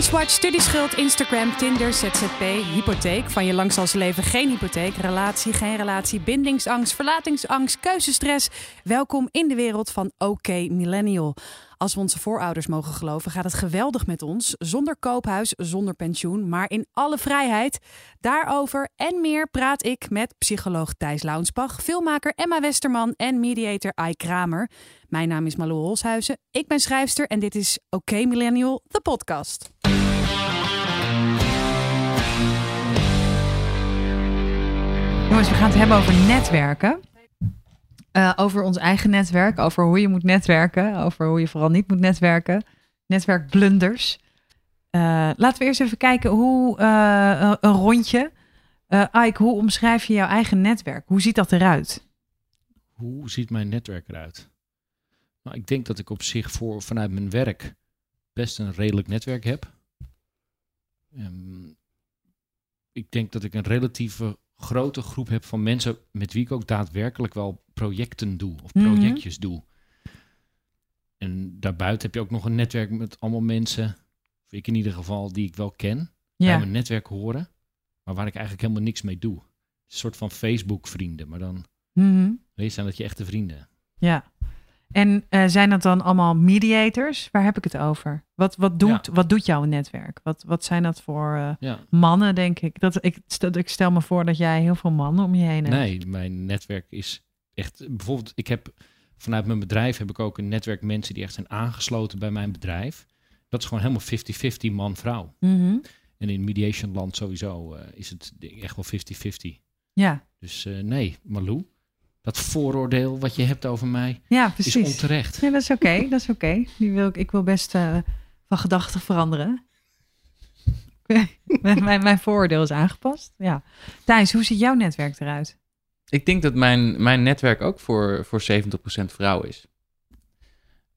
Binge-watch, studieschuld, Instagram, Tinder, ZZP, hypotheek. Van je lang zal ze leven geen hypotheek. Relatie, geen relatie, bindingsangst, verlatingsangst, keuzestress. Welkom in de wereld van OK Millennial. Als we onze voorouders mogen geloven, gaat het geweldig met ons. Zonder koophuis, zonder pensioen, maar in alle vrijheid. Daarover en meer praat ik met psycholoog Thijs Launsbach, filmmaker Emma Westerman en mediator Ai Kramer. Mijn naam is Malou Holshuizen, ik ben schrijfster en dit is OK Millennial, de podcast. Jongens, we gaan het hebben over netwerken. Uh, over ons eigen netwerk, over hoe je moet netwerken, over hoe je vooral niet moet netwerken. Netwerkblunders. Uh, laten we eerst even kijken hoe uh, een rondje. Ike, hoe omschrijf je jouw eigen netwerk? Hoe ziet dat eruit? Hoe ziet mijn netwerk eruit? Nou, ik denk dat ik op zich voor, vanuit mijn werk best een redelijk netwerk heb. Um, ik denk dat ik een relatieve grote groep heb van mensen met wie ik ook daadwerkelijk wel projecten doe of mhm. projectjes doe. En daarbuiten heb je ook nog een netwerk met allemaal mensen, ik in ieder geval, die ik wel ken, ja. mijn netwerk horen, maar waar ik eigenlijk helemaal niks mee doe. Een soort van Facebook-vrienden, maar dan mm wees aan dat je echte vrienden. Ja. En uh, zijn dat dan allemaal mediators? Waar heb ik het over? Wat, wat, doet, wat doet jouw netwerk? Wat, wat zijn dat voor uh, mannen, denk ik? Dat, ik, stel, ik stel me voor dat jij heel veel mannen om je heen hebt. Nee, mijn netwerk is echt... Bijvoorbeeld, ik heb vanuit mijn bedrijf heb ik ook een netwerk mensen die echt zijn aangesloten bij mijn bedrijf. Dat is gewoon helemaal 50-50 man-vrouw. Mm En in mediation land sowieso uh, is het echt wel 50-50. Ja. Dus nee, Malou dat vooroordeel wat je hebt over mij ja, precies. is onterecht. Ja, dat is oké. dat is oké. wil ik, ik wil best uh, van gedachten veranderen. mijn, mijn vooroordeel is aangepast. Ja. Thijs, hoe ziet jouw netwerk eruit? Ik denk dat mijn, mijn netwerk ook voor, voor 70% vrouw is.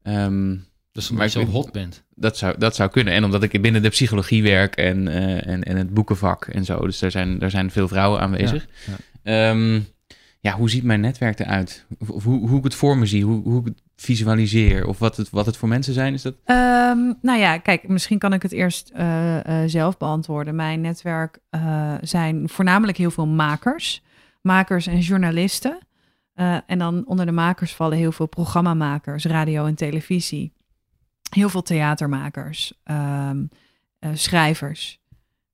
Um, dus omdat je zo hot bent. Dat zou, dat zou kunnen. En omdat ik binnen de psychologie werk en, uh, en, en het boekenvak en zo. Dus daar zijn, daar zijn veel vrouwen aanwezig. Ja, ja. Um, ja, hoe ziet mijn netwerk eruit? Of hoe, hoe ik het voor me zie, hoe, hoe ik het visualiseer of wat het, wat het voor mensen zijn? Is dat? Um, nou ja, kijk, misschien kan ik het eerst uh, uh, zelf beantwoorden. Mijn netwerk uh, zijn voornamelijk heel veel makers, makers en journalisten. en dan onder de makers vallen heel veel programmamakers, radio en televisie. Heel veel theatermakers, um, schrijvers.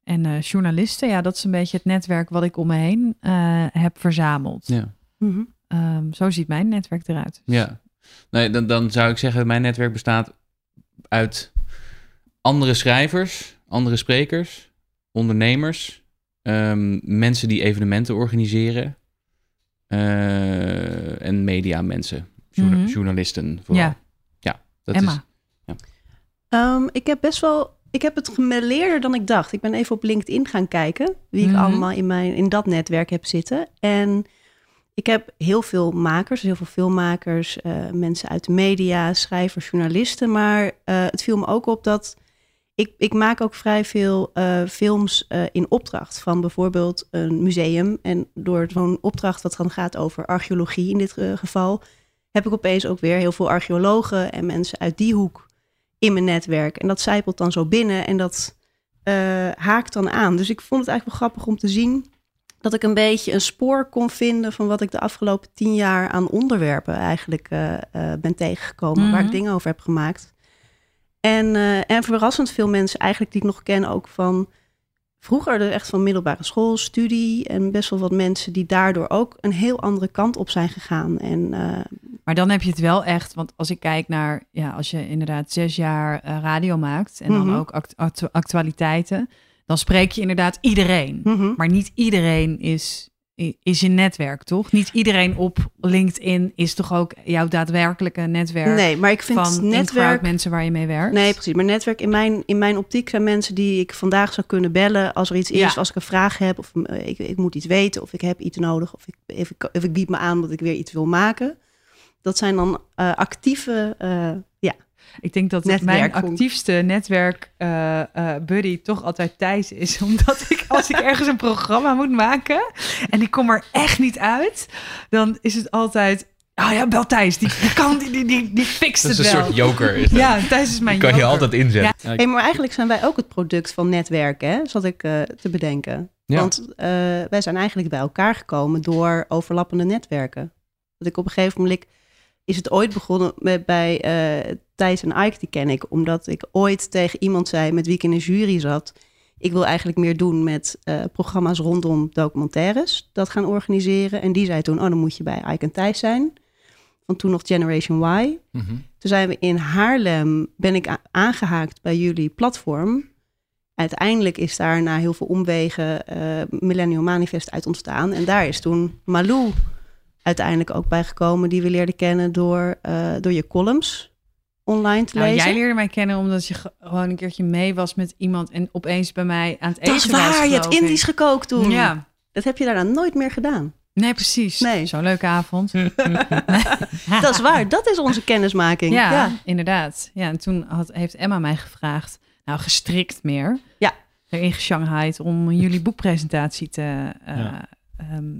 En uh, journalisten, ja, dat is een beetje het netwerk wat ik om me heen uh, heb verzameld. Ja. -hmm. um, zo ziet mijn netwerk eruit. Ja, nee, dan, dan zou ik zeggen, mijn netwerk bestaat uit andere schrijvers, andere sprekers, ondernemers, um, mensen die evenementen organiseren uh, en media mensen, journa -hmm. journalisten vooral. Ja, ja dat Emma. Is, ja. Um, ik heb best wel ik heb het gemeleerder dan ik dacht. Ik ben even op LinkedIn gaan kijken wie ik mhm. allemaal in, mijn, in dat netwerk heb zitten. En ik heb heel veel makers, heel veel filmmakers, uh, mensen uit de media, schrijvers, journalisten. Maar uh, het viel me ook op dat ik, ik maak ook vrij veel uh, films in opdracht van bijvoorbeeld een museum. En door zo'n opdracht wat dan gaat over archeologie in dit geval, heb ik opeens ook weer heel veel archeologen en mensen uit die hoek in mijn netwerk. En dat zijpelt dan zo binnen en dat uh, haakt dan aan. Dus ik vond het eigenlijk wel grappig om te zien dat ik een beetje een spoor kon vinden van wat ik de afgelopen tien jaar aan onderwerpen eigenlijk uh, uh, ben tegengekomen, waar ik mhm. dingen over heb gemaakt. En, en verrassend veel mensen eigenlijk die ik nog ken ook van vroeger er echt van middelbare school, studie en best wel wat mensen die daardoor ook een heel andere kant op zijn gegaan. En, uh, maar dan heb je het wel echt, want als ik kijk naar, ja, als je inderdaad zes jaar uh, radio maakt en dan mhm. ook act actualiteiten, dan spreek je inderdaad iedereen. Mm -hmm. Maar niet iedereen is is je netwerk, toch? Niet iedereen op LinkedIn is toch ook jouw daadwerkelijke netwerk? Nee, maar ik vind van netwerk mensen waar je mee werkt. Nee, precies. Maar netwerk in mijn, in mijn optiek zijn mensen die ik vandaag zou kunnen bellen als er iets is, als ik een vraag heb of eh, ik, ik moet iets weten of ik heb iets nodig of ik, even, of ik bied me aan dat ik weer iets wil maken. Dat zijn dan uh, actieve uh, ik denk dat mijn actiefste netwerk uh, uh, buddy toch altijd Thijs is. Omdat ik als ik ergens een programma moet maken en ik kom er echt niet uit, dan is het altijd Oh ja, bel Thijs. Die, die kan, die, die, die, die fixt Dat is het een wel. soort joker. Is. Ja, Thijs is mijn Die kan je joker. altijd inzetten. Ja, Hey, maar eigenlijk zijn wij ook het product van netwerken, hè? zat ik eh, te bedenken. Ja. Want eh, wij zijn eigenlijk bij elkaar gekomen door overlappende netwerken. Dat ik op een gegeven moment is het ooit begonnen met, bij eh Thijs en Ike, die ken ik, omdat ik ooit tegen iemand zei met wie ik in een jury zat. Ik wil eigenlijk meer doen met eh, programma's rondom documentaires dat gaan organiseren. En die zei toen, oh dan moet je bij Ike en Thijs zijn. Van toen nog Generation Y. Mhm. Toen zijn we in Haarlem, ben ik aangehaakt bij jullie platform. Uiteindelijk is daar na heel veel omwegen eh Millennium Manifest uit ontstaan. En daar is toen Malou uiteindelijk ook bij gekomen, die we leerden kennen door, eh, door je columns online te Nou, lezen. jij leerde mij kennen omdat je ge- gewoon een keertje mee was met iemand en opeens bij mij aan het eten dat is was. waar, je hebt. Indisch gekookt toen. Ja, Dat heb je daarna nooit meer gedaan. nee, precies. Nee. Zo'n leuke avond. Dat is waar, dat is onze kennismaking. Ja, Ja. inderdaad. Ja, en toen had, heeft Emma mij gevraagd, nou gestrikt meer, Ja. erin geshanghaaid om jullie boekpresentatie te, eh, Ja. ehm,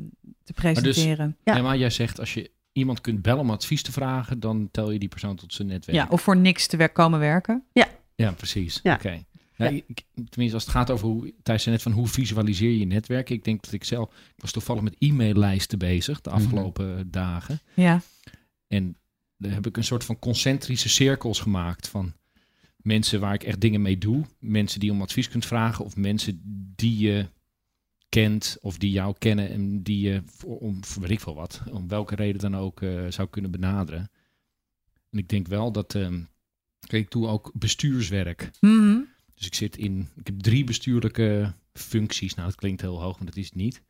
te dus- presenteren. Ja. Ja, maar jij zegt als je iemand kunt bellen om advies te vragen, dan tel je die persoon tot zijn netwerk. ja, of voor niks te wer- komen werken. Ja, precies. Ja. Oké. Ja, Ja. ik- tenminste, als het gaat over hoe, Thijs zei net van hoe visualiseer je je netwerk. Ik denk dat ik zelf, ik was toevallig met e-maillijsten bezig de Mhm. afgelopen dagen. Ja, En daar heb ik een soort van concentrische cirkels gemaakt van mensen waar ik echt dingen mee doe. Mensen die om advies kunt vragen of mensen die je kent of die jou kennen en die je voor, om weet ik veel wat, om welke reden dan ook eh, zou kunnen benaderen. En ik denk wel dat, kijk, ik doe ook bestuurswerk. Mhm. Dus ik zit in, ik heb drie bestuurlijke functies. Nou, dat klinkt heel hoog, maar dat is het niet.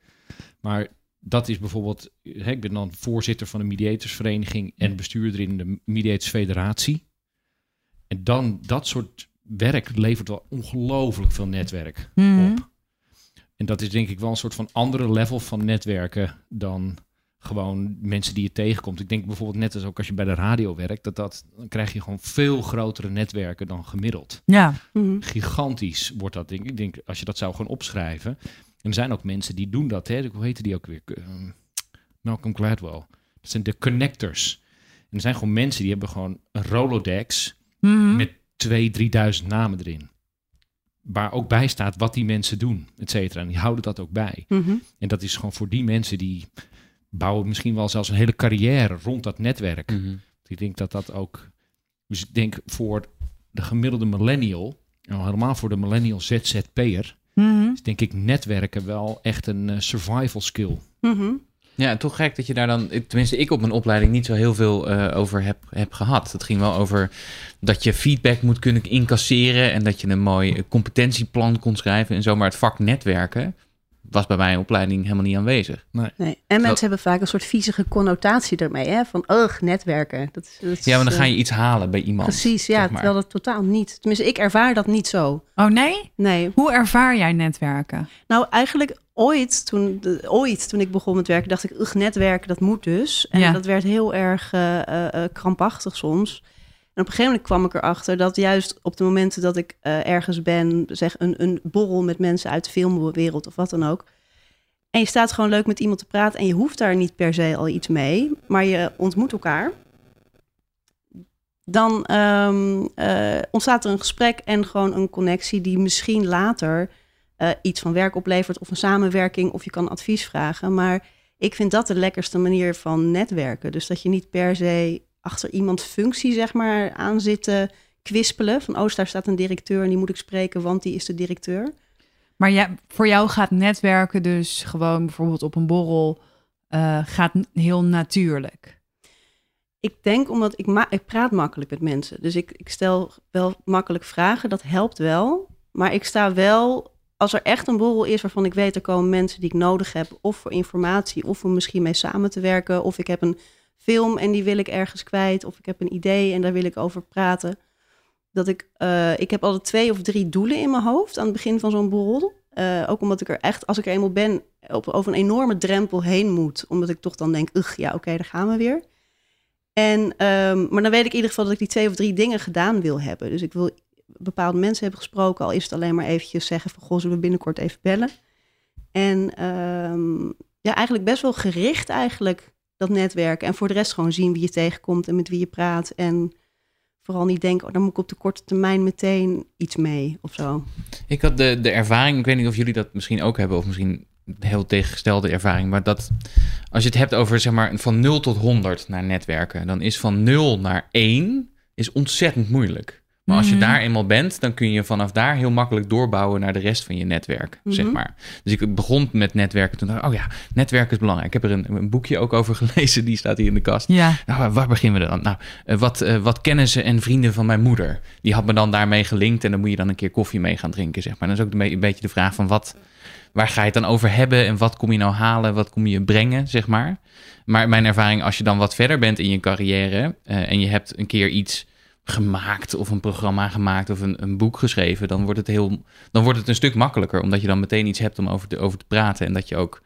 Maar dat is bijvoorbeeld, hè, ik ben dan voorzitter van de mediatorsvereniging en bestuurder in de Mediators Federatie. En dan dat soort werk levert wel ongelooflijk veel netwerk Mhm. op. En dat is denk ik wel een soort van andere level van netwerken dan gewoon mensen die je tegenkomt. Ik denk bijvoorbeeld net als ook als je bij de radio werkt, dat dat, dan krijg je gewoon veel grotere netwerken dan gemiddeld Ja, Mhm. gigantisch wordt dat denk ik. Ik denk als je dat zou gaan opschrijven. En er zijn ook mensen die doen dat. Hè? Hoe heette die ook weer? Ehm, Malcolm Gladwell. Dat zijn de connectors. En er zijn gewoon mensen die hebben gewoon een Rolodex Mhm. met 2.000, 3.000 namen erin. Waar ook bij staat wat die mensen doen, et cetera. En die houden dat ook bij. Mhm. En dat is gewoon voor die mensen die bouwen misschien wel zelfs een hele carrière rond dat netwerk. Mhm. Ik denk dat dat ook. Dus ik denk voor de gemiddelde millennial, en helemaal voor de millennial ZZP'er, is denk ik netwerken wel echt een eh, survival skill. Mhm. Ja, toch gek dat je daar dan, tenminste ik op mijn opleiding niet zo heel veel eh, over heb, heb gehad. Het ging wel over dat je feedback moet kunnen incasseren en dat je een mooi competentieplan kon schrijven en zo. Maar het vak netwerken was bij mijn opleiding helemaal niet aanwezig. Nee. En mensen hebben vaak een soort viezige connotatie ermee, hè? Van, ugh, netwerken. Dat, is- dat is, Ja, maar dan ga eh, je iets halen bij iemand. Precies, ja, zeg maar. terwijl dat totaal niet. Tenminste, ik ervaar dat niet zo. Oh nee? Nee. Hoe ervaar jij netwerken? Nou, eigenlijk ooit toen, de- ooit toen ik begon met werken, dacht ik, ugh, netwerken, dat moet dus. En Ja. dat werd heel erg eh, eh, eh, krampachtig soms. En op een gegeven moment kwam ik erachter dat juist op de momenten dat ik ergens ben, zeg een, een borrel met mensen uit de filmwereld of wat dan ook. En je staat gewoon leuk met iemand te praten en je hoeft daar niet per se al iets mee, maar je ontmoet elkaar. Dan ehm, eh, ontstaat er een gesprek en gewoon een connectie die misschien later eh, iets van werk oplevert of een samenwerking of je kan advies vragen. Maar ik vind dat de lekkerste manier van netwerken. Dus dat je niet per se achter iemands functie zeg maar aan zit te kwispelen. Van oh, daar staat een directeur en die moet ik spreken, want die is de directeur. Maar ja, voor jou gaat netwerken dus gewoon bijvoorbeeld op een borrel eh, gaat heel natuurlijk. Ik denk omdat ik, ma- ik praat makkelijk met mensen. Dus ik, ik stel wel makkelijk vragen, dat helpt wel. Maar ik sta wel, als er echt een borrel is waarvan ik weet er komen mensen die ik nodig heb, of voor informatie, of om misschien mee samen te werken, of ik heb een film en die wil ik ergens kwijt, of ik heb een idee en daar wil ik over praten. Dat ik, eh, ik heb altijd twee of drie doelen in mijn hoofd aan het begin van zo'n borrel. Eh, ook omdat ik er echt, als ik er eenmaal ben, op, over een enorme drempel heen moet. Omdat ik toch dan denk, ugh, ja, oké, daar gaan we weer. En, ehm, maar dan weet ik in ieder geval dat ik die twee of drie dingen gedaan wil hebben. Dus ik wil bepaalde mensen hebben gesproken, al is het alleen maar eventjes zeggen van, goh, zullen we binnenkort even bellen? En ehm, ja, eigenlijk best wel gericht eigenlijk dat netwerk. En voor de rest gewoon zien wie je tegenkomt en met wie je praat. En vooral niet denken, oh, dan moet ik op de korte termijn meteen iets mee of zo. Ik had de, de ervaring, ik weet niet of jullie dat misschien ook hebben, of misschien heel tegengestelde ervaring, maar dat als je het hebt over zeg maar van 0 tot 100 naar netwerken, dan is van 0 naar 1 is ontzettend moeilijk. Maar als je Mhm. daar eenmaal bent, dan kun je vanaf daar heel makkelijk doorbouwen naar de rest van je netwerk, zeg Mhm. maar. Dus ik begon met netwerken, toen dacht ik, oh ja, netwerken is belangrijk. Ik heb er een, een boekje ook over gelezen, die staat hier in de kast. Ja. Nou, waar- beginnen we dan? Nou, eh, wat, eh, wat kennissen en vrienden van mijn moeder. Die had me dan daarmee gelinkt en dan moet je dan een keer koffie mee gaan drinken, zeg maar. Dan is ook een beetje de vraag van wat, waar ga je het dan over hebben en wat kom je nou halen, wat kom je brengen, zeg maar. Maar mijn ervaring, als je dan wat verder bent in je carrière eh, en je hebt een keer iets gemaakt of een programma gemaakt of een, een boek geschreven, dan wordt, het heel, dan wordt het een stuk makkelijker, omdat je dan meteen iets hebt om over te, over te praten en dat je ook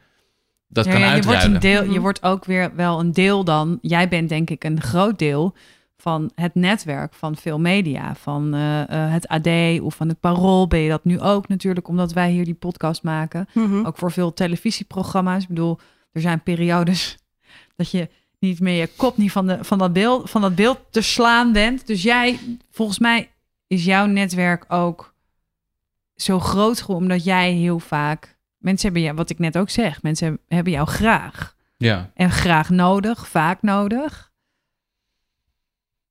dat Ja, kan ja, je, wordt een deel, je Mhm. wordt ook weer wel een deel dan. Jij bent denk ik een groot deel van het netwerk van veel media. Van eh, eh, het AD of van het Parool ben je dat nu ook natuurlijk, omdat wij hier die podcast maken. Mhm. Ook voor veel televisieprogramma's. Ik bedoel, er zijn periodes dat je niet meer je kop niet van, de, van, dat beeld, van dat beeld te slaan bent. Dus jij, volgens mij is jouw netwerk ook zo groot geworden, omdat jij heel vaak... Mensen hebben jou, wat ik net ook zeg, mensen hebben- hebben jou graag. Ja. En graag nodig, vaak nodig.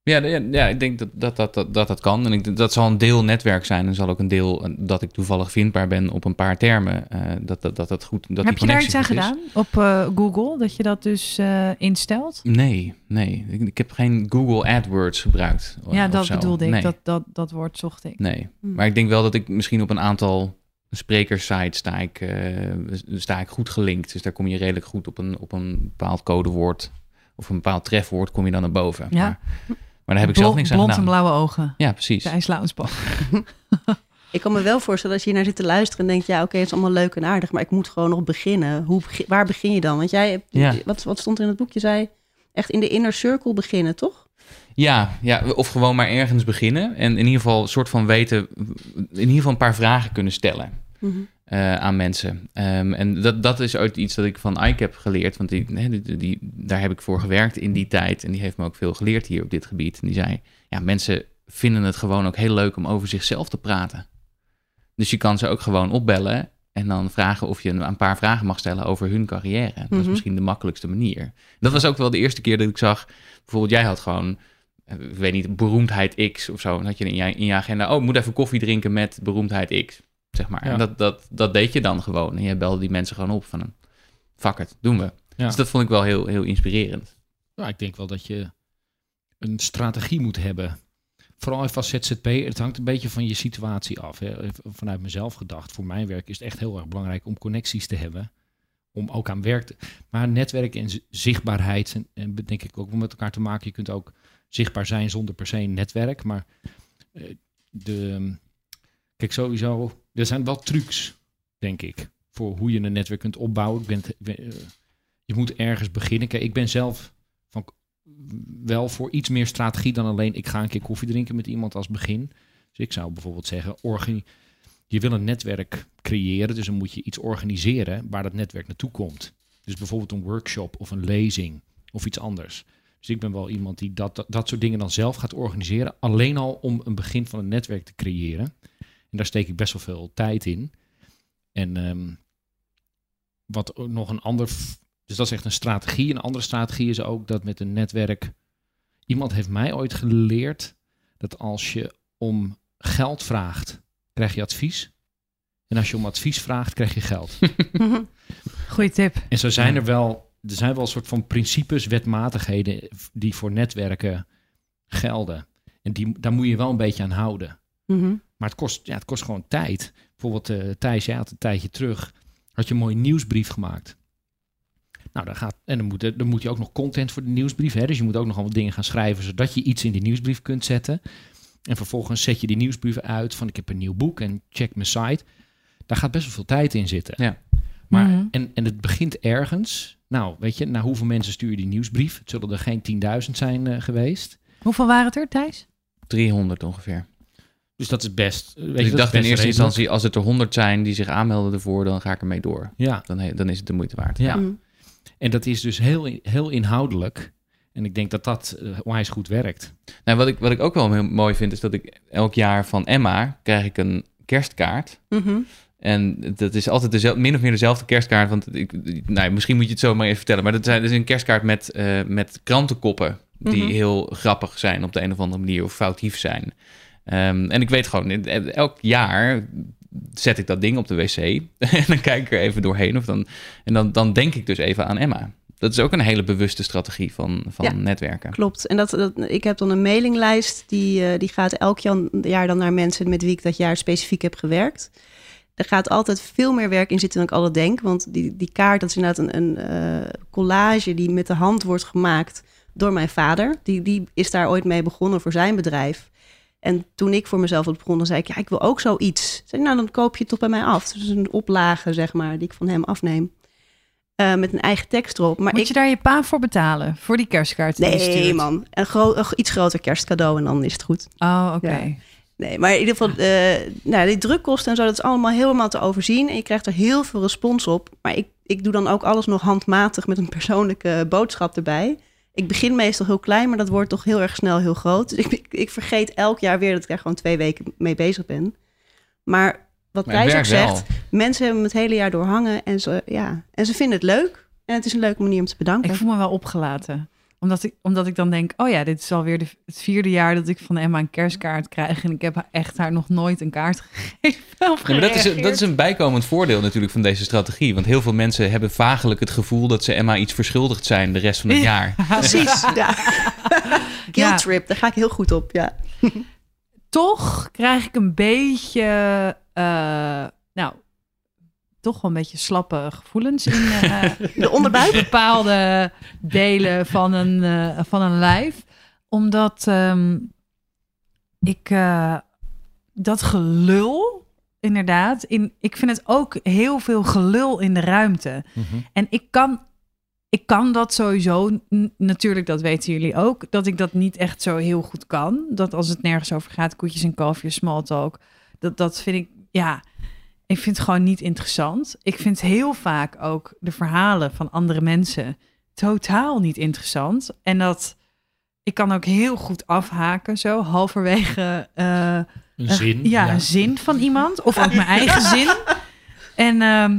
Ja, ja, ik denk dat dat, dat, dat, dat, kan. En ik, denk dat zal een deel netwerk zijn. En zal ook een deel eh, dat ik toevallig vindbaar ben op een paar termen. eh, dat, dat, dat dat goed dat Heb die je daar iets aan gedaan op eh, Google? Dat je dat dus instelt? Nee, nee. Ik, ik heb geen Google AdWords gebruikt. ja, dat zo. bedoelde ik. Nee, Dat, dat, dat woord zocht ik. nee. Hmm. Maar ik denk wel dat ik misschien op een aantal sprekersites sta ik, sta ik goed gelinkt. Dus daar kom je redelijk goed op een, op een bepaald codewoord of een bepaald trefwoord kom je dan naar boven. Ja. Maar, maar daar heb ik zelf niks aan Blond en blauwe ogen. Ja, precies. Thijs Launsbach. Ik kan me wel voorstellen als je hier naar zit te luisteren en denkt, ja, oké, het is allemaal leuk en aardig, maar ik moet gewoon nog beginnen. Hoe, waar begin je dan? Want jij, hebt- Ja. wat, wat stond er in het boek? Je zei echt in de inner circle beginnen, toch? Ja, ja, of gewoon maar ergens beginnen. En in ieder geval een soort van weten, in ieder geval een paar vragen kunnen stellen Mhm. eh, aan mensen. Ehm, en dat, dat is ook iets dat ik van Ike heb geleerd. Want die, die, die- daar heb ik voor gewerkt in die tijd. En die heeft me ook veel geleerd hier op dit gebied. En die zei, ja, mensen vinden het gewoon ook heel leuk om over zichzelf te praten. Dus je kan ze ook gewoon opbellen en dan vragen of je een, een paar vragen mag stellen over hun carrière. Dat is Mhm. misschien de makkelijkste manier. Dat was ook wel de eerste keer dat ik zag, bijvoorbeeld jij had gewoon, eh, ik weet niet, beroemdheid X of zo. Dan had je in je, in je agenda, oh, ik moet even koffie drinken met beroemdheid X, zeg maar. Ja. En dat, dat, dat deed je dan gewoon. En je belde die mensen gewoon op van, fuck it, doen we. Ja. Dus dat vond ik wel heel, heel inspirerend. Nou, ik denk wel dat je een strategie moet hebben. Vooral even als ZZP, het hangt een beetje van je situatie af. Hè. Vanuit mezelf gedacht, voor mijn werk is het echt heel erg belangrijk om connecties te hebben. Om ook aan werk te... Maar netwerk en zichtbaarheid, en, en denk ik ook wel met elkaar te maken. Je kunt ook zichtbaar zijn zonder per se een netwerk. Maar eh, de... Kijk, sowieso, er zijn wel trucs, denk ik, voor hoe je een netwerk kunt opbouwen. Ik ben, eh, je moet ergens beginnen. Kijk, ik ben zelf van wel voor iets meer strategie dan alleen ik ga een keer koffie drinken met iemand als begin. Dus ik zou bijvoorbeeld zeggen, je wil een netwerk creëren, dus dan moet je iets organiseren waar dat netwerk naartoe komt. Dus bijvoorbeeld een workshop of een lezing of iets anders. Dus ik ben wel iemand die dat, dat, dat soort dingen dan zelf gaat organiseren, alleen al om een begin van een netwerk te creëren. En daar steek ik best wel veel tijd in. En ehm, wat ook nog een ander dus dat is echt een strategie. Een andere strategie is ook dat met een netwerk. Iemand heeft mij ooit geleerd dat als je om geld vraagt, krijg je advies. En als je om advies vraagt, krijg je geld. Goeie tip. En zo zijn er wel, er zijn wel een soort van principes, wetmatigheden die voor netwerken gelden. En die, daar moet je wel een beetje aan houden. Mhm. Maar het kost, ja, het kost gewoon tijd. Bijvoorbeeld eh Thijs, jij had een tijdje terug, had je een mooie nieuwsbrief gemaakt. Nou, dan gaat, en dan moet, dan moet je ook nog content voor de nieuwsbrief. Hè? Dus je moet ook nog wat dingen gaan schrijven, zodat je iets in die nieuwsbrief kunt zetten. En vervolgens zet je die nieuwsbrief uit van ik heb een nieuw boek en check mijn site. Daar gaat best wel veel tijd in zitten. Ja. Maar, Mhm. en, en het begint ergens. Nou, weet je, naar hoeveel mensen stuur je die nieuwsbrief? Het zullen er geen 10.000 zijn eh, geweest. Hoeveel waren het er, Thijs? 300 ongeveer. Dus dat is best. Weet Dus je, ik dacht in eerste redelijk. instantie, als het er 100 zijn die zich aanmelden ervoor, dan ga ik ermee door. Ja, Dan, dan is het de moeite waard. ja. Mhm. En dat is dus heel, heel inhoudelijk. En ik denk dat dat uh, onwijs goed werkt. Nou, wat ik, wat ik ook wel heel mooi vind, is dat ik elk jaar van Emma krijg ik een kerstkaart. Mhm. En dat is altijd dezelfde, min of meer dezelfde kerstkaart. Want ik, nou, misschien moet je het zo maar even vertellen. Maar dat, zijn, dat is een kerstkaart met, uh, met krantenkoppen. Die Mhm. heel grappig zijn op de een of andere manier. Of foutief zijn. Um, en ik weet gewoon, elk jaar zet ik dat ding op de wc. en dan kijk ik er even doorheen. Of dan, en dan, dan denk ik dus even aan Emma. Dat is ook een hele bewuste strategie van, van Ja, netwerken. Klopt. En dat, dat, ik heb dan een mailinglijst die, uh, die gaat elk jaar dan naar mensen met wie ik dat jaar specifiek heb gewerkt. Er gaat altijd veel meer werk in zitten dan ik altijd denk. Want die, die kaart, dat is inderdaad een, een uh, collage die met de hand wordt gemaakt door mijn vader. Die, die is daar ooit mee begonnen voor zijn bedrijf. En toen ik voor mezelf had begonnen, zei ik, ja, ik wil ook zoiets. Zei, nou, dan koop je het toch bij mij af. Dus een oplage, zeg maar, die ik van hem afneem. Uh, met een eigen tekst erop. Maar Moet ik... je daar je pa voor betalen? Voor die kerstkaart? Die nee, man. Een, gro een, iets groter kerstcadeau en dan is het goed. Oh, oké. Okay. Ja. Nee, maar in ieder geval, uh, nou, die drukkosten en zo, dat is allemaal helemaal te overzien. En je krijgt er heel veel respons op. Maar ik, ik doe dan ook alles nog handmatig met een persoonlijke boodschap erbij. Ik begin meestal heel klein, maar dat wordt toch heel erg snel heel groot. Dus ik, ik, vergeet elk jaar weer dat ik er gewoon twee weken mee bezig ben. Maar wat Thijs ook zegt, mensen hebben het hele jaar doorhangen en ze, ja, en ze vinden het leuk. En het is een leuke manier om te bedanken. Ik voel me wel opgelaten. Omdat ik, omdat ik dan denk, oh ja, dit is alweer de, het vierde jaar dat ik van Emma een kerstkaart krijg. En ik heb echt haar nog nooit een kaart gegeven. Of Ja, maar dat, is, dat is een bijkomend voordeel natuurlijk van deze strategie. Want heel veel mensen hebben vagelijk het gevoel dat ze Emma iets verschuldigd zijn de rest van het jaar. Precies, ja. Guilt Ja. trip, daar ga ik heel goed op, ja. Toch krijg ik een beetje, eh, nou, toch wel een beetje slappe gevoelens in eh, De onderbuik. bepaalde delen van een, eh, van een lijf. Omdat ehm, ik eh, dat gelul, inderdaad, in, ik vind het ook heel veel gelul in de ruimte. Mhm. En ik kan, ik kan dat sowieso, n- natuurlijk, dat weten jullie ook, dat ik dat niet echt zo heel goed kan. Dat als het nergens over gaat, koetjes en kalfjes, small talk, dat, dat vind ik, ja, ik vind het gewoon niet interessant. Ik vind heel vaak ook de verhalen van andere mensen totaal niet interessant. En dat, ik kan ook heel goed afhaken, zo halverwege. eh, Een zin. ja, een zin van iemand. Of ook mijn eigen zin. En, ehm,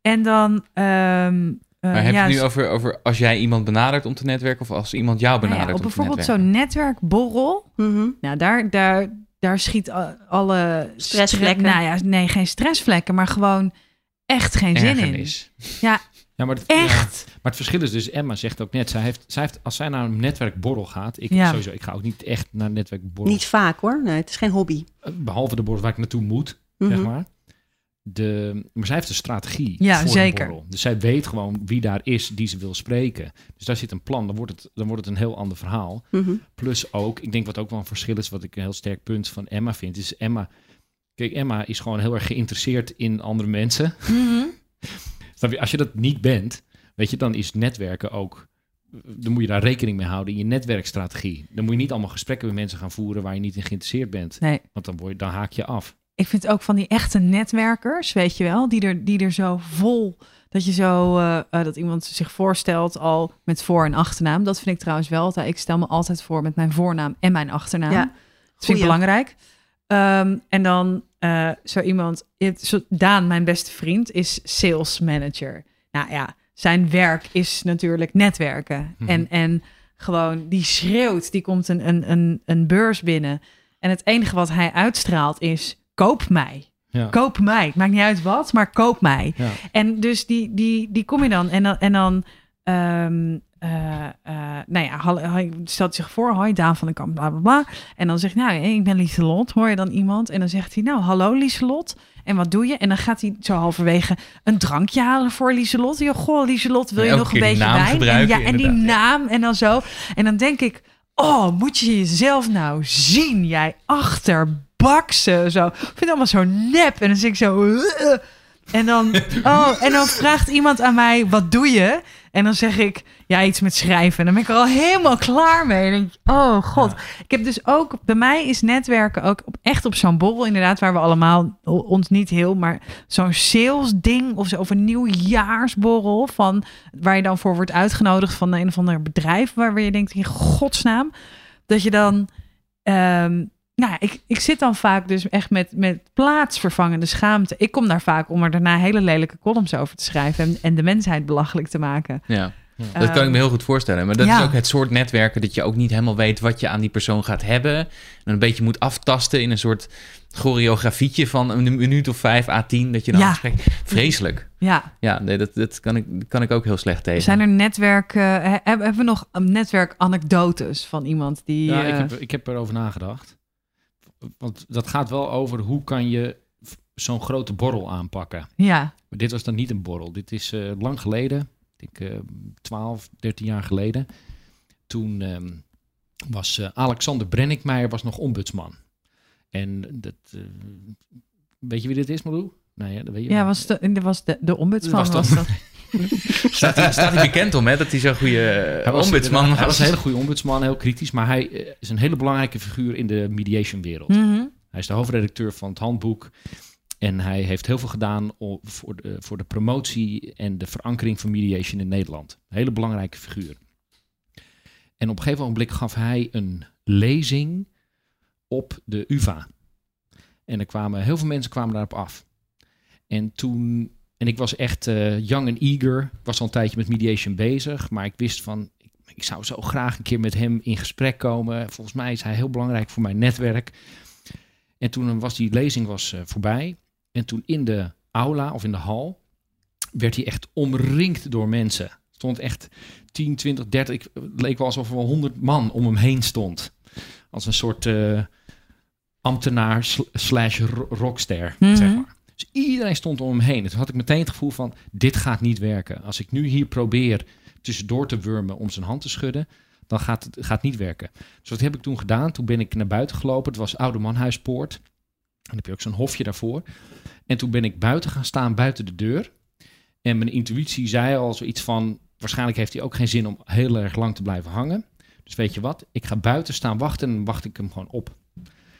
en dan... ehm, eh, Maar heb je ja, het nu over, over als jij iemand benadert om te netwerken of als iemand jou ja, benadert op om te bijvoorbeeld zo'n netwerkborrel. Mhm. Nou, daar, daar, daar schiet alle... Stressvlekken. stre- Nou ja, nee, geen stressvlekken, maar gewoon echt geen zin in. Ja, Ja, maar, het, echt. ja, maar het verschil is dus, Emma zegt ook net, zij heeft, zij heeft, als zij naar een netwerkborrel gaat, ik Ja. sowieso, ik ga ook niet echt naar een netwerkborrel, Niet vaak hoor, nee, het is geen hobby. behalve de borrel waar ik naartoe moet, Mhm. zeg maar. De, maar zij heeft een strategie Ja, voor zeker. een borrel. Dus zij weet gewoon wie daar is die ze wil spreken. Dus daar zit een plan, dan wordt het, dan wordt het een heel ander verhaal. Mhm. Plus ook, ik denk wat ook wel een verschil is, wat ik een heel sterk punt van Emma vind, is Emma, kijk, Emma is gewoon heel erg geïnteresseerd in andere mensen. Mhm. Als je dat niet bent, weet je, dan is netwerken ook. Dan moet je daar rekening mee houden in je netwerkstrategie. Dan moet je niet allemaal gesprekken met mensen gaan voeren waar je niet in geïnteresseerd bent. Nee, Want dan, word je, dan haak je af. Ik vind ook van die echte netwerkers, weet je wel, die er, die er zo vol, dat je zo, eh, eh, dat iemand zich voorstelt al met voor- en achternaam. Dat vind ik trouwens wel altijd. Ik stel me altijd voor met mijn voornaam en mijn achternaam. Ja, dat vind ik belangrijk. Ehm, en dan eh, zo iemand, zo- Daan, mijn beste vriend, is sales manager. Nou ja, zijn werk is natuurlijk netwerken. Mhm. En, en gewoon, die schreeuwt, die komt een, een, een, een beurs binnen. En het enige wat hij uitstraalt is, koop mij. Ja. Koop mij. Het maakt niet uit wat, maar koop mij. Ja. En dus die, die, die kom je dan. En dan, en dan ehm, eh, eh, nou ja, stelt zich voor, hoi, Daan van de Kamp, bla bla bla. En dan zegt hij, nou, ik ben Lieselot, hoor je dan iemand? En dan zegt hij, nou, hallo Lieselot. En wat doe je? En dan gaat hij zo halverwege een drankje halen voor Lieselot. Ja, goh, Lieselot, wil je nog een beetje wijn? En, ja, en die naam en dan zo. En dan denk ik, oh, moet je jezelf nou zien, jij achterbakse. Zo. Ik vind het allemaal zo nep. En dan zit ik zo... "Ugh." En dan, oh, en dan vraagt iemand aan mij, wat doe je? En dan zeg ik, ja, iets met schrijven. En dan ben ik er al helemaal klaar mee. En denk ik, oh god. Ik heb dus ook, bij mij is netwerken ook echt op zo'n borrel, inderdaad, waar we allemaal, ons niet heel, maar zo'n sales ding of zo, of een nieuwjaarsborrel van, waar je dan voor wordt uitgenodigd van een of ander bedrijf, waar je denkt, in godsnaam, dat je dan, ehm, nou, ik, ik zit dan vaak dus echt met, met plaatsvervangende schaamte. Ik kom daar vaak om er daarna hele lelijke columns over te schrijven en, en de mensheid belachelijk te maken. Ja. Dat kan ik me heel goed voorstellen. Maar dat ja. is ook het soort netwerken dat je ook niet helemaal weet wat je aan die persoon gaat hebben. En een beetje moet aftasten in een soort choreografietje van een minuut of vijf à tien. Dat je dan Ja. gesprek... Vreselijk. Ja, Ja, nee, dat, dat kan, ik, kan ik ook heel slecht tegen. zijn er netwerken, he- hebben we nog een netwerkanekdotes van iemand die... Ja, ik eh, heb, ik heb erover nagedacht. Want dat gaat wel over hoe kan je zo'n grote borrel aanpakken. ja. Maar dit was dan niet een borrel. Dit is eh, lang geleden. Ik denk eh 12, 13 jaar geleden. Toen ehm, was eh, Alexander Brenninkmeijer was nog ombudsman. En dat... eh, weet je wie dit is, Malou? Nee, ja, dat weet je Ja, was de, was de, de ombudsman. Was dat. Staat hij, staat hij bekend om, hè? Dat hij zo'n goede Hij eh, was ombudsman was. Hij was een hele goede ombudsman, heel kritisch. Maar hij eh, is een hele belangrijke figuur in de mediation-wereld. Mhm. Hij is de hoofdredacteur van het handboek. En hij heeft heel veel gedaan voor de, voor de promotie en de verankering van mediation in Nederland. Een hele belangrijke figuur. En op een gegeven moment gaf hij een lezing op de UvA. En er kwamen heel veel mensen kwamen daarop af. En toen, en ik was echt eh, young and eager. Ik was al een tijdje met mediation bezig, maar ik wist van, ik, ik zou zo graag een keer met hem in gesprek komen. Volgens mij is hij heel belangrijk voor mijn netwerk. En toen was die lezing was, eh, voorbij. En toen in de aula of in de hal werd hij echt omringd door mensen. Stond echt 10, 20, 30, ik, het leek wel alsof er wel 100 man om hem heen stond. Als een soort eh, ambtenaar sl- slash ro- rockster, Mhm. zeg maar. Dus iedereen stond om hem heen. En toen had ik meteen het gevoel van, dit gaat niet werken. Als ik nu hier probeer tussendoor te wurmen om zijn hand te schudden, dan gaat het gaat niet werken. Dus wat heb ik toen gedaan? Toen ben ik naar buiten gelopen. Het was Oude Manhuispoort. En dan heb je ook zo'n hofje daarvoor. En toen ben ik buiten gaan staan, buiten de deur. En mijn intuïtie zei al zoiets van... waarschijnlijk heeft hij ook geen zin om heel erg lang te blijven hangen. Dus weet je wat? Ik ga buiten staan wachten en dan wacht ik hem gewoon op.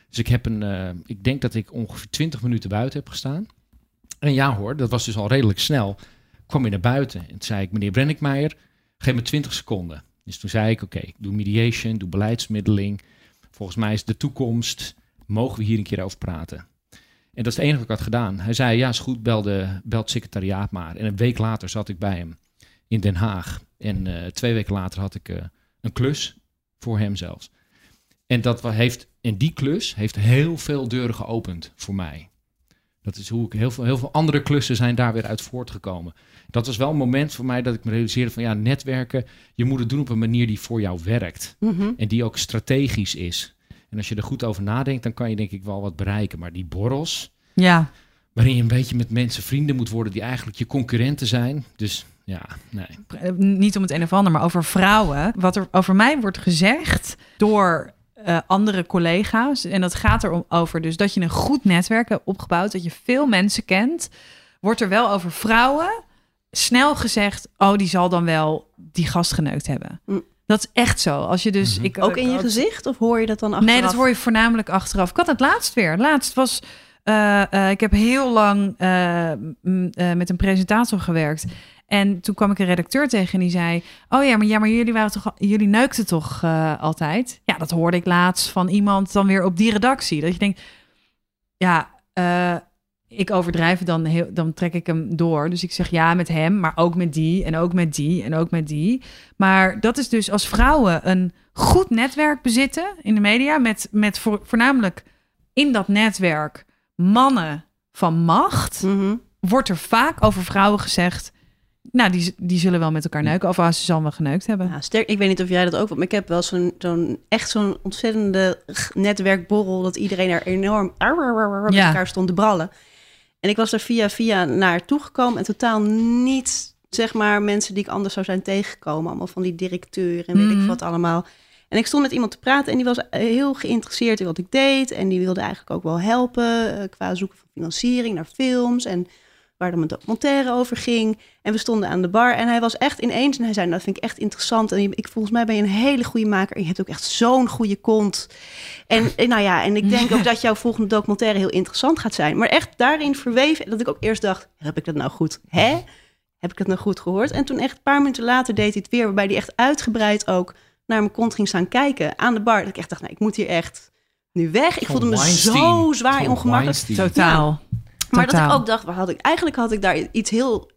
Dus ik heb een... eh, ik denk dat ik ongeveer 20 minuten buiten heb gestaan. En ja hoor, dat was dus al redelijk snel. Kwam je naar buiten en toen zei ik... meneer Brenninkmeijer, geef me 20 seconden. Dus toen zei ik, oké, ik doe mediation, doe beleidsmiddeling. Volgens mij is de toekomst, mogen we hier een keer over praten. En dat is het enige wat ik had gedaan. Hij zei, ja, is goed, bel, het secretariaat maar. En een week later zat ik bij hem in Den Haag. En eh, twee weken later had ik eh, een klus voor hem zelfs. En, dat heeft, en die klus heeft heel veel deuren geopend voor mij. Dat is hoe ik heel veel, heel veel andere klussen zijn daar weer uit voortgekomen. Dat was wel een moment voor mij dat ik me realiseerde van ja, netwerken, je moet het doen op een manier die voor jou werkt. Mhm. En die ook strategisch is. En als je er goed over nadenkt, dan kan je denk ik wel wat bereiken. Maar die borrels, Ja, waarin je een beetje met mensen vrienden moet worden die eigenlijk je concurrenten zijn. Dus ja, nee. niet om het een of ander, maar over vrouwen. Wat er over mij wordt gezegd door eh, andere collega's. En dat gaat erom over dus dat je een goed netwerk hebt opgebouwd, dat je veel mensen kent. Wordt er wel over vrouwen snel gezegd, oh, die zal dan wel die gast geneukt hebben. Mm. Dat is echt zo. Als je dus... Mhm. ik, Ook in je ik- gezicht? Of hoor je dat dan achteraf? Nee, dat hoor je voornamelijk achteraf. Ik had het laatst weer. Laatst was. Eh, eh, ik heb heel lang eh, met een presentator gewerkt. En toen kwam ik een redacteur tegen en die zei: Oh ja, maar, maar jullie, waren toch, jullie neukten toch altijd? Ja, dat hoorde ik laatst van iemand dan weer op die redactie. Dat je denkt: Ja, ik overdrijf dan, heel, dan trek ik hem door. Dus ik zeg ja met hem, maar ook met die en ook met die en ook met die. Maar dat is dus als vrouwen een goed netwerk bezitten in de media, met, met voor, voornamelijk in dat netwerk mannen van macht, Mhm. wordt er vaak over vrouwen gezegd. Nou, die, die zullen wel met elkaar neuken. Of ah, ze zal wel geneukt hebben. Ja, sterk, ik weet niet of jij dat ook hebt, maar ik heb wel zo'n zo'n echt zo'n ontzettende netwerkborrel dat iedereen er enorm met elkaar stond te brallen. En ik was er via via naar toegekomen en totaal niet zeg maar mensen die ik anders zou zijn tegengekomen, allemaal van die directeur en weet ik wat allemaal. En ik stond met iemand te praten en die was eh, heel geïnteresseerd in wat ik deed en die wilde eigenlijk ook wel helpen eh, qua zoeken van financiering naar films en waar dan mijn documentaire over ging. En we stonden aan de bar en hij was echt ineens... en hij zei, nou, dat vind ik echt interessant. En ik, volgens mij ben je een hele goede maker. En je hebt ook echt zo'n goede kont. En, en nou ja, en ik denk ook dat jouw volgende documentaire heel interessant gaat zijn. Maar echt daarin verweven, dat ik ook eerst dacht, heb ik dat nou goed? Hè? Heb ik dat nou goed gehoord? En toen echt een paar minuten later deed hij het weer... waarbij hij echt uitgebreid ook naar mijn kont ging staan kijken aan de bar. Dat ik echt dacht, nou, ik moet hier echt nu weg. Ik voelde me zo zwaar ongemakkelijk. Totaal. Maar dat ik ook dacht, waar had ik, eigenlijk had ik daar iets heel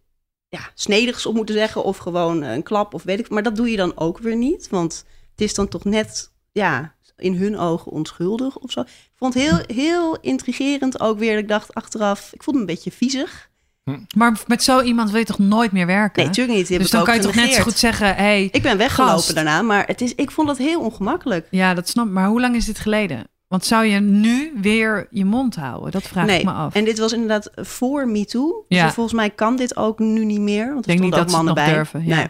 ja, snedigs op moeten zeggen. Of gewoon een klap of weet ik. Maar dat doe je dan ook weer niet. Want het is dan toch net ja, in hun ogen onschuldig of zo. Ik vond het heel, heel intrigerend ook weer. Dat ik dacht achteraf, ik voelde me een beetje viezig. Maar met zo iemand wil je toch nooit meer werken? Nee, natuurlijk niet. Dus ik dan kan je toch net zo goed zeggen: hey, Ik ben weggelopen Gast. daarna, maar het is, ik vond dat heel ongemakkelijk. Ja, dat snap ik. Maar hoe lang is dit geleden? Want zou je nu weer je mond houden? Dat vraag nee, ik me af. en dit was inderdaad voor MeToo. Ja. Dus volgens mij kan dit ook nu niet meer. Want er denk niet ook dat ze het mannen nog bij. durven, ja. Nee.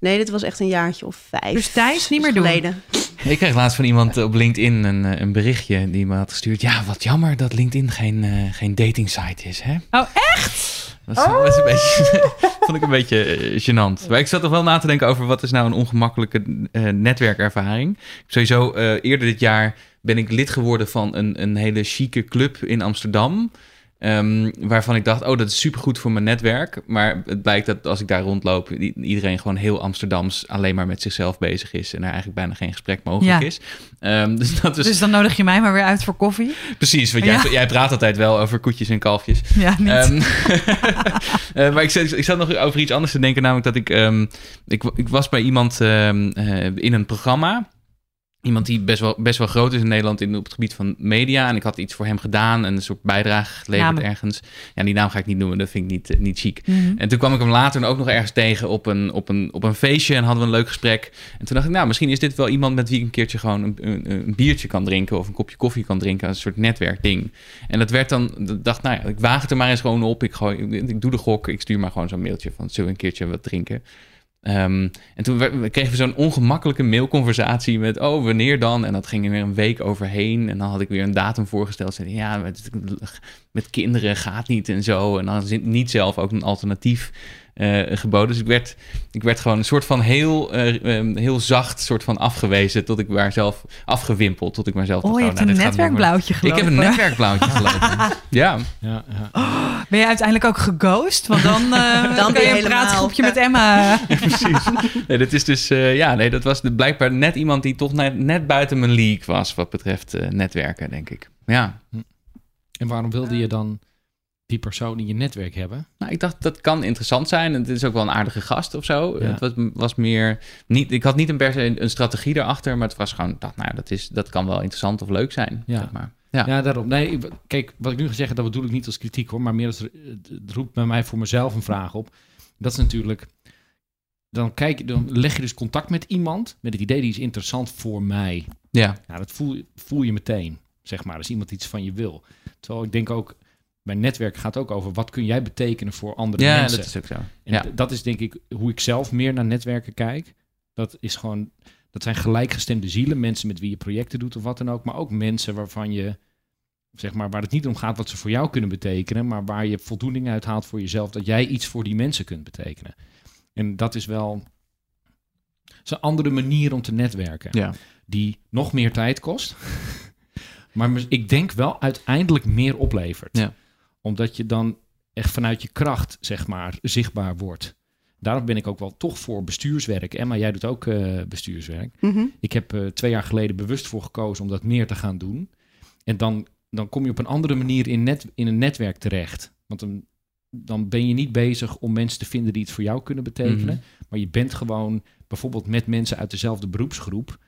nee, dit was echt een jaartje of vijf. Dus Thijs, niet meer doen. geleden. Ik kreeg laatst van iemand op LinkedIn een, eh, een berichtje die me had gestuurd. Ja, wat jammer dat LinkedIn geen, eh, geen dating site is, hè? Oh, echt? Dat was, was een beetje, vond ik een beetje eh, gênant. Maar ik zat toch wel na te denken over wat is nou een ongemakkelijke eh, netwerkervaring. Sowieso, eh, eerder dit jaar ben ik lid geworden van een, een hele chique club in Amsterdam. Ehm, waarvan ik dacht, oh, dat is supergoed voor mijn netwerk. Maar het blijkt dat als ik daar rondloop, iedereen gewoon heel Amsterdams alleen maar met zichzelf bezig is. En er eigenlijk bijna geen gesprek mogelijk Ja. is. Ehm, dus dat is Dus dan nodig je mij maar weer uit voor koffie? precies, want Ja. jij, jij praat altijd wel over koetjes en kalfjes. Ja, niet. Ehm, eh, maar ik zat, ik zat nog over iets anders te denken, namelijk dat ik... ik, ik was bij iemand eh, in een programma. Iemand die best wel, best wel groot is in Nederland in, op het gebied van media. En ik had iets voor hem gedaan en een soort bijdrage geleverd ergens. Ja, die naam ga ik niet noemen, dat vind ik niet, eh, niet chic. Mhm. En toen kwam ik hem later ook nog ergens tegen op een, op, een, op een feestje en hadden we een leuk gesprek. En toen dacht ik, nou, misschien is dit wel iemand met wie ik een keertje gewoon een, een, een biertje kan drinken of een kopje koffie kan drinken. Een soort netwerkding. En dat werd dan, dacht, nou ja, ik waag het er maar eens gewoon op. Ik, gooi, ik, ik doe de gok, ik stuur maar gewoon zo'n mailtje van, zullen we een keertje wat drinken? Ehm, en toen kregen we zo'n ongemakkelijke mailconversatie met, oh, wanneer dan? En dat ging er weer een week overheen. En dan had ik weer een datum voorgesteld. Zei, ja, met, met kinderen gaat niet en zo. En dan het niet zelf ook een alternatief geboden. Dus ik werd, ik werd gewoon een soort van heel, eh, ehm, heel zacht soort van afgewezen. Tot ik maar zelf afgewimpeld. Tot ik maar zelf Oh, je dacht, hebt nou, een netwerkblauwtje Ik gelopen. heb een netwerkblauwtje gelopen. ja. Ja, ja. Ben je uiteindelijk ook geghost? Want dan, eh Dan ben je een helemaal- praatgroepje met Emma. Precies. Nee, dat is dus, eh, ja, nee, dat was de, blijkbaar net iemand die toch net, net buiten mijn league was. Wat betreft eh, netwerken, denk ik. Ja. En waarom wilde je dan die persoon in je netwerk hebben? Nou, ik dacht dat kan interessant zijn. Het is ook wel een aardige gast of zo. Ja. Het was, was meer niet. Ik had niet een per se een, een strategie erachter, maar het was gewoon. ik Dacht, nou, dat is dat kan wel interessant of leuk zijn. Ja. Zeg maar. Ja. Ja, daarom. Nee, kijk, wat ik nu ga zeggen, dat bedoel ik niet als kritiek hoor, maar meer als het het roept bij mij voor mezelf een vraag op. Dat is natuurlijk, dan kijk je, dan leg je dus contact met iemand met het idee die is interessant voor mij. ja. Nou, dat voel, voel je meteen, zeg maar, als iemand iets van je wil. Terwijl ik denk ook, mijn netwerk gaat ook over wat kun jij betekenen voor andere ja, mensen. dat is ook zo. En Ja. dat is denk ik hoe ik zelf meer naar netwerken kijk. Dat is gewoon, dat zijn gelijkgestemde zielen, mensen met wie je projecten doet of wat dan ook, maar ook mensen waarvan je, zeg maar, waar het niet om gaat wat ze voor jou kunnen betekenen, maar waar je voldoening uit haalt voor jezelf, dat jij iets voor die mensen kunt betekenen. En dat is wel dat is een andere manier om te netwerken, Ja. die nog meer tijd kost, maar ik denk wel uiteindelijk meer oplevert. Ja. Omdat je dan echt vanuit je kracht, zeg maar, zichtbaar wordt. Daarom ben ik ook wel toch voor bestuurswerk. Emma, jij doet ook eh, bestuurswerk. Mhm. Ik heb eh, twee jaar geleden bewust voor gekozen om dat meer te gaan doen. En dan, dan kom je op een andere manier in, net, in een netwerk terecht. Want dan, dan ben je niet bezig om mensen te vinden die iets voor jou kunnen betekenen. Mhm. Maar je bent gewoon bijvoorbeeld met mensen uit dezelfde beroepsgroep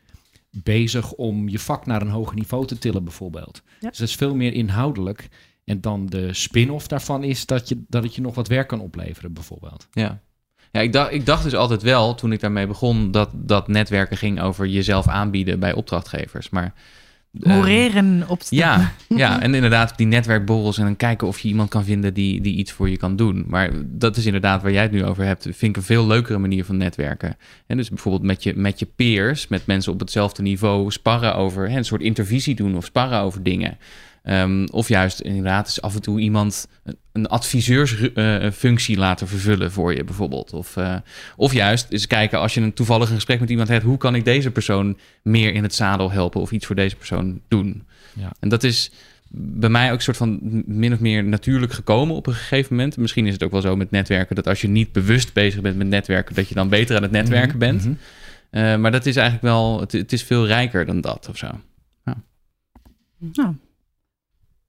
bezig om je vak naar een hoger niveau te tillen, bijvoorbeeld. Ja. Dus dat is veel meer inhoudelijk. En dan de spin-off daarvan is dat, je, dat het je nog wat werk kan opleveren, bijvoorbeeld. Ja. Ja, ik dacht, ik dacht dus altijd wel, toen ik daarmee begon, dat, dat netwerken ging over jezelf aanbieden bij opdrachtgevers. Maar. eh, Horeren op. Ja, ja, en inderdaad die netwerkborrels en dan kijken of je iemand kan vinden die, die iets voor je kan doen. Maar dat is inderdaad waar jij het nu over hebt, vind ik een veel leukere manier van netwerken. En dus bijvoorbeeld met je, met je peers, met mensen op hetzelfde niveau sparren over, hè, een soort intervisie doen of sparren over dingen. Ehm, of juist inderdaad is af en toe iemand een- adviseursfunctie laten vervullen voor je bijvoorbeeld. Of, eh, of juist eens kijken als je een toevallig een gesprek met iemand hebt, hoe kan ik deze persoon meer in het zadel helpen of iets voor deze persoon doen. Ja. En dat is bij mij ook een soort van min of meer natuurlijk gekomen op een gegeven moment. Misschien is het ook wel zo met netwerken dat als je niet bewust bezig bent met netwerken, dat je dan beter aan het netwerken bent. Mhm. Eh, maar dat is eigenlijk wel, het, het is veel rijker dan dat of zo. Nou,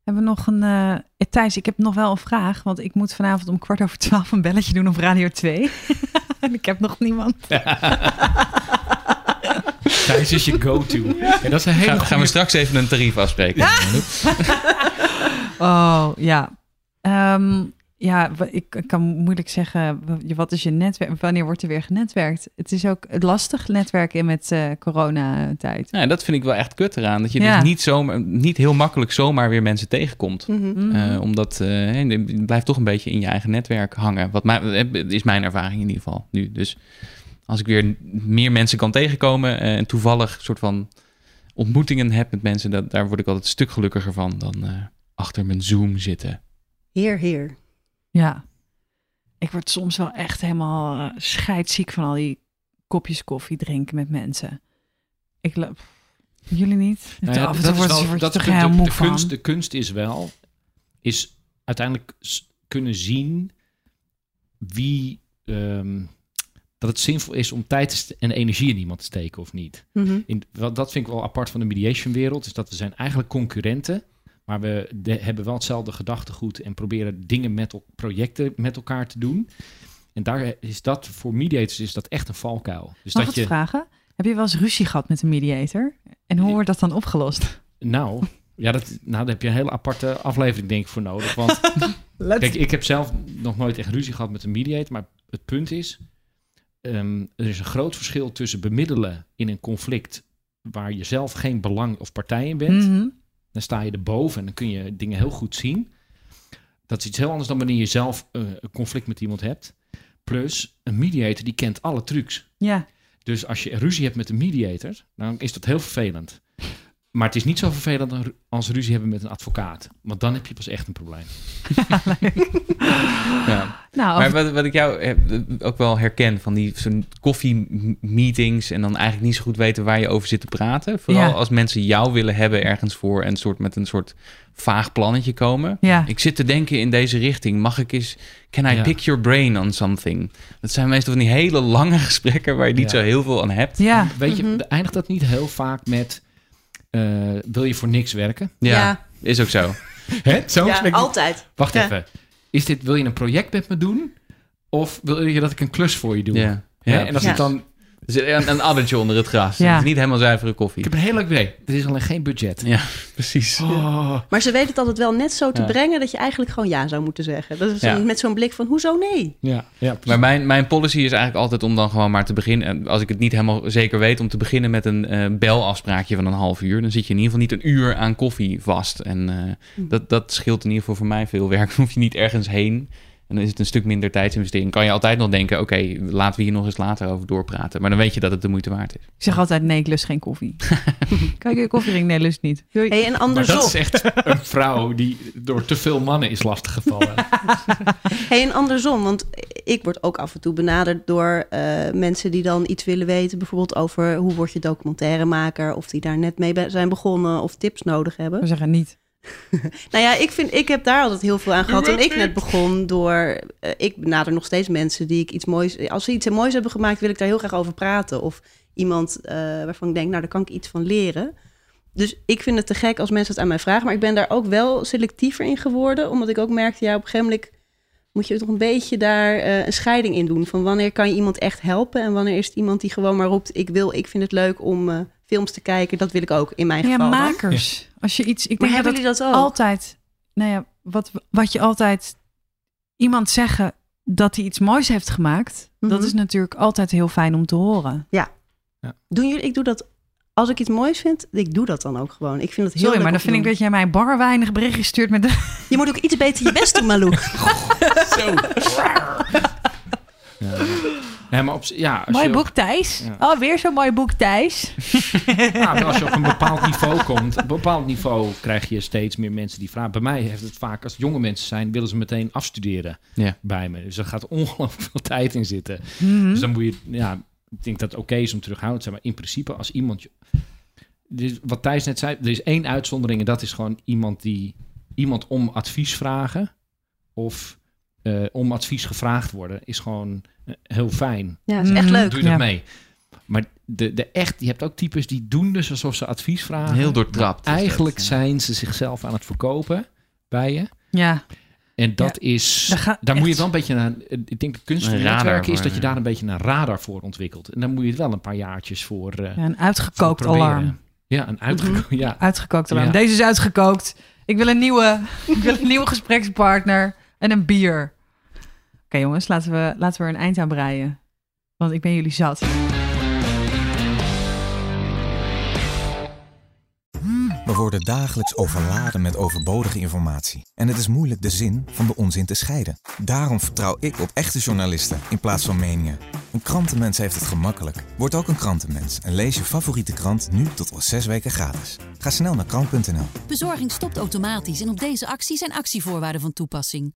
hebben we nog een... eh Thijs, ik heb nog wel een vraag. Want ik moet vanavond om kwart over twaalf een belletje doen op Radio 2. en ik heb nog niemand. Thijs is je go-to. En dat is een hele Ga, gaan we straks even een tarief afspreken? Oh, ja. Ehm, ja, ik kan moeilijk zeggen, wa- wat is je netwerk? Wanneer wordt er weer genetwerkt? Het is ook lastig netwerken met eh coronatijd. Ja, dat vind ik wel echt kut eraan. Dat je Ja. dus niet, zomaar, niet heel makkelijk zomaar weer mensen tegenkomt. Mhm. Mhm. Eh, omdat eh, je blijft toch een beetje in je eigen netwerk hangen. Wat mij, is mijn ervaring in ieder geval nu. Dus als ik weer meer mensen kan tegenkomen eh, en toevallig soort van ontmoetingen heb met mensen, dat, daar word ik altijd een stuk gelukkiger van dan eh, achter mijn Zoom zitten. Heer, heer. Ja. Ik word soms wel echt helemaal eh, scheidsziek van al die kopjes koffie drinken met mensen. Ik lo- Jullie niet? Nou ja, Af en toe dat is wordt wel- word je dat toch is de- heel de, moe de van. kunst, de kunst is wel, is uiteindelijk kunnen zien wie, ehm, dat het zinvol is om tijd en energie in iemand te steken of niet. Mhm. In, wel, dat vind ik wel apart van de mediation wereld, is dat we zijn eigenlijk concurrenten, maar we de- hebben wel hetzelfde gedachtegoed en proberen dingen met projecten met elkaar te doen. En daar is dat voor mediators is dat echt een valkuil. Dus Mag dat ik je, vragen? Heb je wel eens ruzie gehad met een mediator? En hoe wordt dat dan opgelost? nou, ja, dat, nou, daar heb je een hele aparte aflevering denk ik voor nodig, want Kijk, ik heb zelf nog nooit echt ruzie gehad met een mediator, maar het punt is, ehm, er is een groot verschil tussen bemiddelen in een conflict waar je zelf geen belang of partij in bent. Mhm. Dan sta je erboven en dan kun je dingen heel goed zien. Dat is iets heel anders dan wanneer je zelf eh, een conflict met iemand hebt. Plus, een mediator die kent alle trucs. Ja, Dus als je ruzie hebt met een mediator, dan is dat heel vervelend. Maar het is niet zo vervelend als ruzie hebben met een advocaat. Want dan heb je pas echt een probleem. Ja. nou, Maar wat, wat ik jou eh, ook wel herken van die zo'n koffie-meetings en dan eigenlijk niet zo goed weten waar je over zit te praten. Vooral Ja. als mensen jou willen hebben ergens voor en soort met een soort vaag plannetje komen. ja. Ik zit te denken in deze richting. Mag ik eens... Can I Ja. pick your brain on something? Dat zijn meestal van die hele lange gesprekken waar je niet Ja. zo heel veel aan hebt. ja. Weet je, Mhm. eindigt dat niet heel vaak met... eh, wil je voor niks werken? Ja, Ja. is ook zo. Hè? Zo Ja, altijd. Wacht Ja. even. Is dit, wil je een project met me doen? Of wil je dat ik een klus voor je doe? Ja. Ja, en als Ja. het dan... Er zit een, een addertje onder het gras. Ja. Het is niet helemaal zuivere koffie. Ik heb een heel leuk idee. Er is alleen geen budget. Ja, precies. Oh. Maar ze weten het altijd wel net zo te Ja. brengen dat je eigenlijk gewoon ja zou moeten zeggen. Dat is Ja. met zo'n blik van, hoezo nee? Ja, ja, Maar mijn, mijn policy is eigenlijk altijd om dan gewoon maar te beginnen. en Als ik het niet helemaal zeker weet, om te beginnen met een eh, belafspraakje van een half uur. Dan zit je in ieder geval niet een uur aan koffie vast. En eh, dat, dat scheelt in ieder geval voor mij veel werk. Dan hoef je niet ergens heen. En dan is het een stuk minder tijdsinvestering. Kan je altijd nog denken, oké, laten we hier nog eens later over doorpraten. Maar dan weet je dat het de moeite waard is. Ik zeg altijd, nee, ik lust geen koffie. Kijk, je koffiering? Nee, lust niet. Doei. Hey, en Maar andersom. dat is echt een vrouw die door te veel mannen is lastiggevallen. Hey, en andersom, want ik word ook af en toe benaderd door eh, mensen die dan iets willen weten, bijvoorbeeld over hoe word je documentairemaker, of die daar net mee zijn begonnen of tips nodig hebben. We zeggen niet. Nou ja, ik, vind, ik heb daar altijd heel veel aan gehad toen ik net begon. Door, eh, ik benader nog steeds mensen die ik iets moois... Als ze iets moois hebben gemaakt, wil ik daar heel graag over praten. Of iemand eh, waarvan ik denk, nou, daar kan ik iets van leren. Dus ik vind het te gek als mensen het aan mij vragen. Maar ik ben daar ook wel selectiever in geworden. Omdat ik ook merkte, ja, op een gegeven moment moet je toch een beetje daar eh, een scheiding in doen. Van wanneer kan je iemand echt helpen? En wanneer is het iemand die gewoon maar roept, ik wil, ik vind het leuk om eh, films te kijken. Dat wil ik ook, in mijn Ja, geval. dan. makers. Als je iets... Ik Maar denk hebben dat jullie dat ook? altijd... Nou ja, wat, wat je altijd... Iemand zeggen dat hij iets moois heeft gemaakt... dat Mhm. is natuurlijk altijd heel fijn om te horen. Doen jullie, ik doe dat als ik iets moois vind, ik doe dat dan ook gewoon. Ik vind het heel Sorry, maar dan vind ik dat jij mij bar weinig berichtjes stuurt met... De... Je moet ook iets beter je best doen, Malou. Zo. Ja. Nee, maar op, ja, als Mooi je, boek, Thijs. Ja. Oh, weer zo'n mooi boek, Thijs. Maar als je op een bepaald niveau komt, op een bepaald niveau krijg je steeds meer mensen die vragen. Bij mij heeft het vaak, als het jonge mensen zijn, willen ze meteen afstuderen Ja. bij me. Dus er gaat ongelooflijk veel tijd in zitten. Mhm. Dus dan moet je, ja, ik denk dat het oké is om terughoudend te zijn. Maar in principe, als iemand, dit- wat Thijs net zei, er is één uitzondering en dat is gewoon iemand die, iemand om advies vragen of eh, om advies gevraagd worden, is gewoon eh, heel fijn. Ja, is echt Mhm. leuk. Doe je dat Ja. mee. Maar de, de echt, je hebt ook types die doen dus alsof ze advies vragen. Heel doortrapt Eigenlijk dat, ja. zijn ze zichzelf aan het verkopen bij je. Ja. En dat is, daar moet je wel een beetje naar, ik denk de kunst van netwerken is dat je daar een beetje een radar voor ontwikkelt. En dan moet je het wel een paar jaartjes voor, eh, Ja, een uitgekookt alarm. Ja, een uitgekomen, ja. Uitgekookt alarm. Ja. Deze is uitgekookt. Ik wil een nieuwe, ik wil een nieuwe gesprekspartner en een bier. Oké jongens, laten we, laten we er een eind aan breien. Want ik ben jullie zat. We worden dagelijks overladen met overbodige informatie. En het is moeilijk de zin van de onzin te scheiden. Daarom vertrouw ik op echte journalisten in plaats van meningen. Een krantenmens heeft het gemakkelijk. Word ook een krantenmens en lees je favoriete krant nu tot al zes weken gratis. Ga snel naar krant.nl. Bezorging stopt automatisch en op deze actie zijn actievoorwaarden van toepassing.